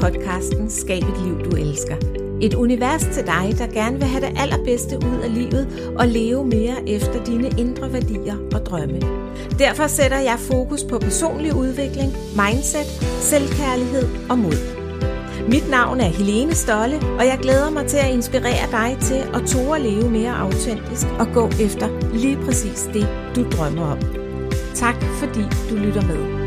podcasten Skab et liv, du elsker. Et univers til dig, der gerne vil have det allerbedste ud af livet og leve mere efter dine indre værdier og drømme. Derfor sætter jeg fokus på personlig udvikling, mindset, selvkærlighed og mod. Mit navn er Helene Stolle, og jeg glæder mig til at inspirere dig til at tåre at leve mere autentisk og gå efter lige præcis det, du drømmer om. Tak fordi du lytter med.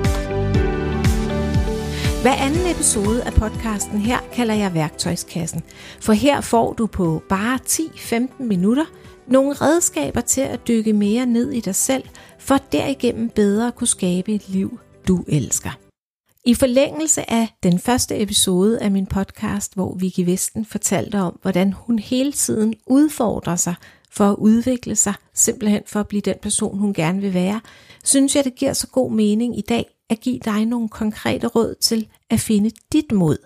Hver anden episode af podcasten her kalder jeg værktøjskassen, for her får du på bare 10-15 minutter nogle redskaber til at dykke mere ned i dig selv, for derigennem bedre at kunne skabe et liv, du elsker. I forlængelse af den første episode af min podcast, hvor Vicky Vesten fortalte om, hvordan hun hele tiden udfordrer sig for at udvikle sig, simpelthen for at blive den person, hun gerne vil være, synes jeg, det giver så god mening i dag at give dig nogle konkrete råd til at finde dit mod.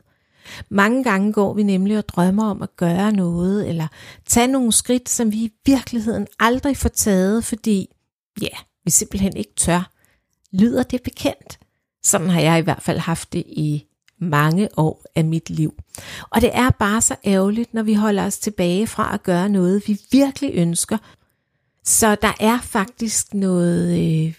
Mange gange går vi nemlig og drømmer om at gøre noget, eller tage nogle skridt, som vi i virkeligheden aldrig får taget, fordi, ja, vi simpelthen ikke tør. Lyder det bekendt? Sådan har jeg i hvert fald haft det i mange år af mit liv. Og det er bare så ærgerligt, når vi holder os tilbage fra at gøre noget, vi virkelig ønsker. Så der er faktisk noget øh,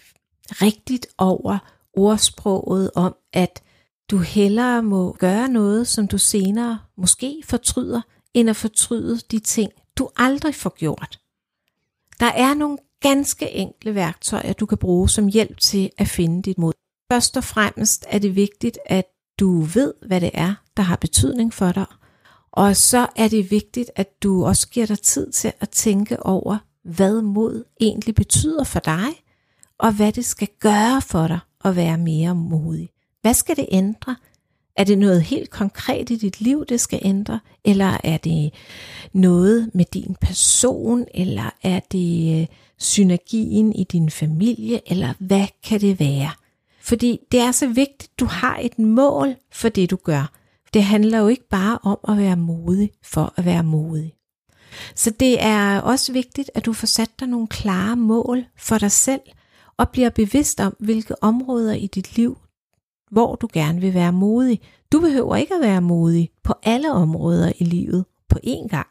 rigtigt over ordsproget om, at du hellere må gøre noget, som du senere måske fortryder, end at fortryde de ting, du aldrig får gjort. Der er nogle ganske enkle værktøjer, du kan bruge som hjælp til at finde dit mod. Først og fremmest er det vigtigt, at du ved, hvad det er, der har betydning for dig. Og så er det vigtigt, at du også giver dig tid til at tænke over, hvad mod egentlig betyder for dig, og hvad det skal gøre for dig at være mere modig. Hvad skal det ændre? Er det noget helt konkret i dit liv, det skal ændre? Eller er det noget med din person? Eller er det øh, synergien i din familie? Eller hvad kan det være? Fordi det er så vigtigt, du har et mål for det, du gør. Det handler jo ikke bare om at være modig for at være modig. Så det er også vigtigt, at du får sat dig nogle klare mål for dig selv, og bliver bevidst om, hvilke områder i dit liv, hvor du gerne vil være modig. Du behøver ikke at være modig på alle områder i livet på én gang.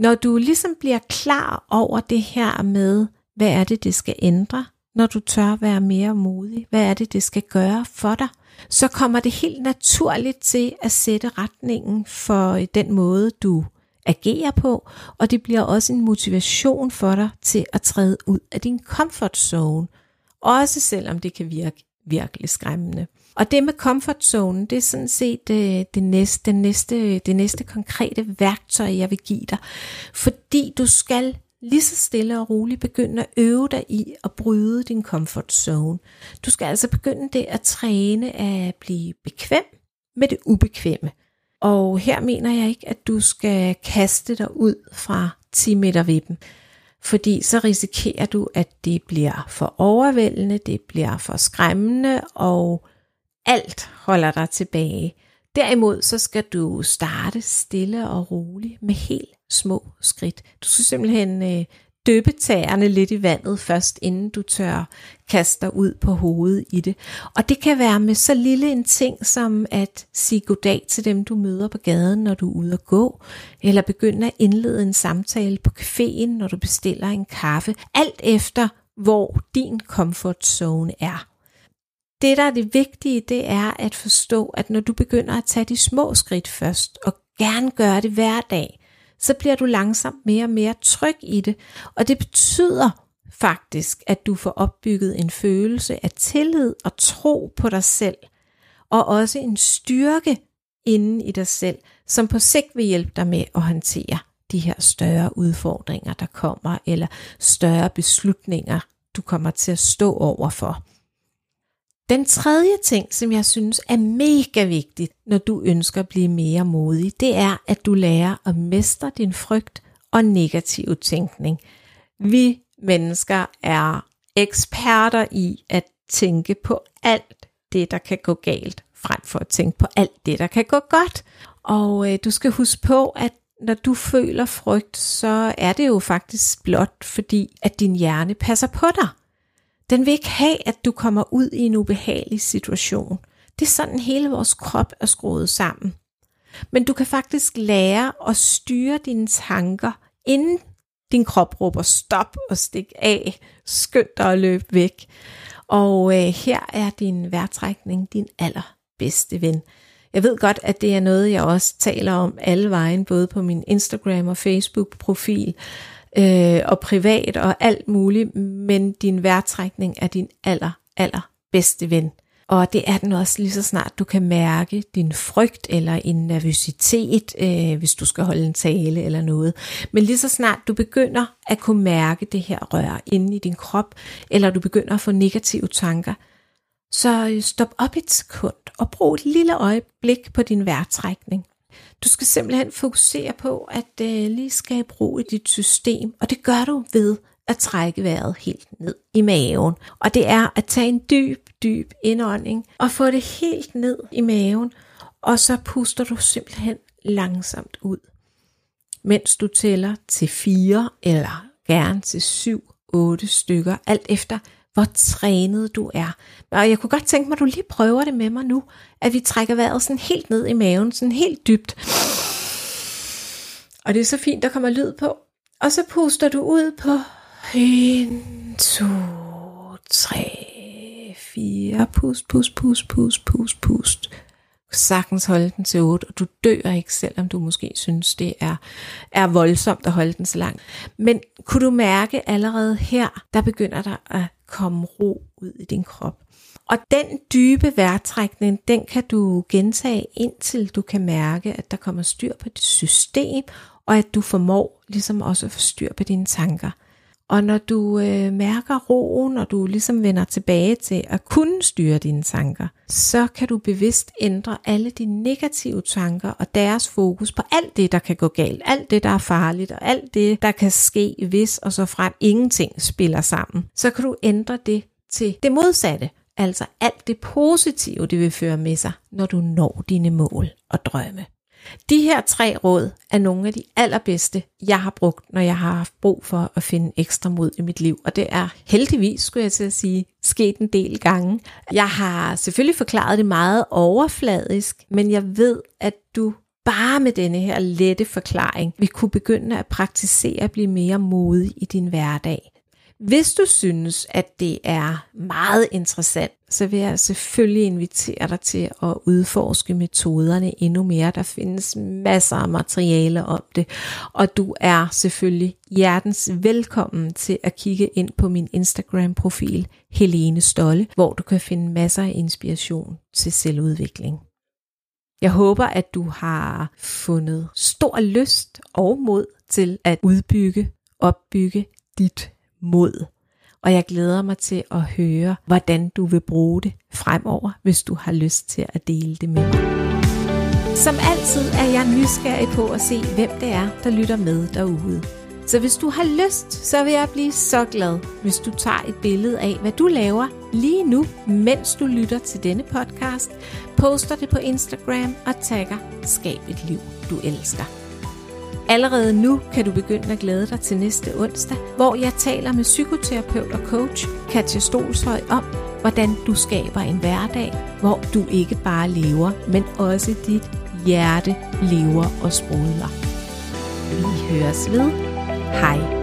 Når du ligesom bliver klar over det her med, hvad er det, det skal ændre, når du tør være mere modig, hvad er det, det skal gøre for dig, så kommer det helt naturligt til at sætte retningen for øh, den måde, du agerer på, og det bliver også en motivation for dig til at træde ud af din comfort zone, også selvom det kan virke virkelig skræmmende. Og det med comfort zone, det er sådan set det, det, næste, det, næste, det næste konkrete værktøj, jeg vil give dig. Fordi du skal lige så stille og roligt begynde at øve dig i at bryde din comfort zone. Du skal altså begynde det at træne at blive bekvem med det ubekvemme. Og her mener jeg ikke, at du skal kaste dig ud fra 10 meter vippen, fordi så risikerer du, at det bliver for overvældende, det bliver for skræmmende, og alt holder dig tilbage. Derimod så skal du starte stille og roligt med helt små skridt. Du skal simpelthen øh, døbe tæerne lidt i vandet først, inden du tør kaste dig ud på hovedet i det. Og det kan være med så lille en ting som at sige goddag til dem, du møder på gaden, når du er ude at gå, eller begynde at indlede en samtale på caféen, når du bestiller en kaffe, alt efter hvor din comfort zone er. Det, der er det vigtige, det er at forstå, at når du begynder at tage de små skridt først, og gerne gøre det hver dag, så bliver du langsomt mere og mere tryg i det. Og det betyder faktisk, at du får opbygget en følelse af tillid og tro på dig selv. Og også en styrke inden i dig selv, som på sigt vil hjælpe dig med at håndtere de her større udfordringer, der kommer, eller større beslutninger, du kommer til at stå overfor. Den tredje ting, som jeg synes er mega vigtigt, når du ønsker at blive mere modig, det er, at du lærer at mestre din frygt og negativ tænkning. Vi mennesker er eksperter i at tænke på alt det, der kan gå galt, frem for at tænke på alt det, der kan gå godt. Og øh, du skal huske på, at når du føler frygt, så er det jo faktisk blot fordi, at din hjerne passer på dig. Den vil ikke have, at du kommer ud i en ubehagelig situation. Det er sådan hele vores krop er skruet sammen. Men du kan faktisk lære at styre dine tanker, inden din krop råber stop og stik af, skynd dig at løbe væk. Og øh, her er din vejrtrækning din allerbedste ven. Jeg ved godt, at det er noget, jeg også taler om alle vejen, både på min Instagram og Facebook-profil, øh, og privat og alt muligt, men din værtrækning er din aller, aller bedste ven. Og det er den også lige så snart du kan mærke din frygt eller en nervøsitet, øh, hvis du skal holde en tale eller noget. Men lige så snart du begynder at kunne mærke det her rør inde i din krop, eller du begynder at få negative tanker, så øh, stop op et sekund og brug et lille øjeblik på din vejrtrækning. Du skal simpelthen fokusere på at øh, lige skabe ro i dit system, og det gør du ved at trække vejret helt ned i maven. Og det er at tage en dyb, dyb indånding og få det helt ned i maven, og så puster du simpelthen langsomt ud. Mens du tæller til fire eller gerne til syv, otte stykker, alt efter hvor trænet du er. Og jeg kunne godt tænke mig, at du lige prøver det med mig nu, at vi trækker vejret sådan helt ned i maven, sådan helt dybt. Og det er så fint, der kommer lyd på. Og så puster du ud på 1, 2, 3, 4. Pust, pust, pust, pust, pust, pust. Sagtens holde den til 8, og du dør ikke, selvom du måske synes, det er, er voldsomt at holde den så langt. Men kunne du mærke allerede her, der begynder der at komme ro ud i din krop. Og den dybe vejrtrækning, den kan du gentage indtil du kan mærke, at der kommer styr på dit system, og at du formår ligesom også at få styr på dine tanker. Og når du øh, mærker roen, og du ligesom vender tilbage til at kunne styre dine tanker, så kan du bevidst ændre alle de negative tanker og deres fokus på alt det, der kan gå galt, alt det, der er farligt, og alt det, der kan ske, hvis og så frem ingenting spiller sammen. Så kan du ændre det til det modsatte, altså alt det positive, det vil føre med sig, når du når dine mål og drømme. De her tre råd er nogle af de allerbedste, jeg har brugt, når jeg har haft brug for at finde ekstra mod i mit liv. Og det er heldigvis, skulle jeg til at sige, sket en del gange. Jeg har selvfølgelig forklaret det meget overfladisk, men jeg ved, at du bare med denne her lette forklaring vil kunne begynde at praktisere at blive mere modig i din hverdag. Hvis du synes, at det er meget interessant, så vil jeg selvfølgelig invitere dig til at udforske metoderne endnu mere. Der findes masser af materiale om det, og du er selvfølgelig hjertens velkommen til at kigge ind på min Instagram-profil Helene Stolle, hvor du kan finde masser af inspiration til selvudvikling. Jeg håber, at du har fundet stor lyst og mod til at udbygge, opbygge dit mod. Og jeg glæder mig til at høre, hvordan du vil bruge det fremover, hvis du har lyst til at dele det med mig. Som altid er jeg nysgerrig på at se, hvem det er, der lytter med derude. Så hvis du har lyst, så vil jeg blive så glad, hvis du tager et billede af, hvad du laver lige nu, mens du lytter til denne podcast, poster det på Instagram og tagger Skab et liv, du elsker. Allerede nu kan du begynde at glæde dig til næste onsdag, hvor jeg taler med psykoterapeut og coach Katja Stolshøj om, hvordan du skaber en hverdag, hvor du ikke bare lever, men også dit hjerte lever og sprudler. Vi høres ved. Hej.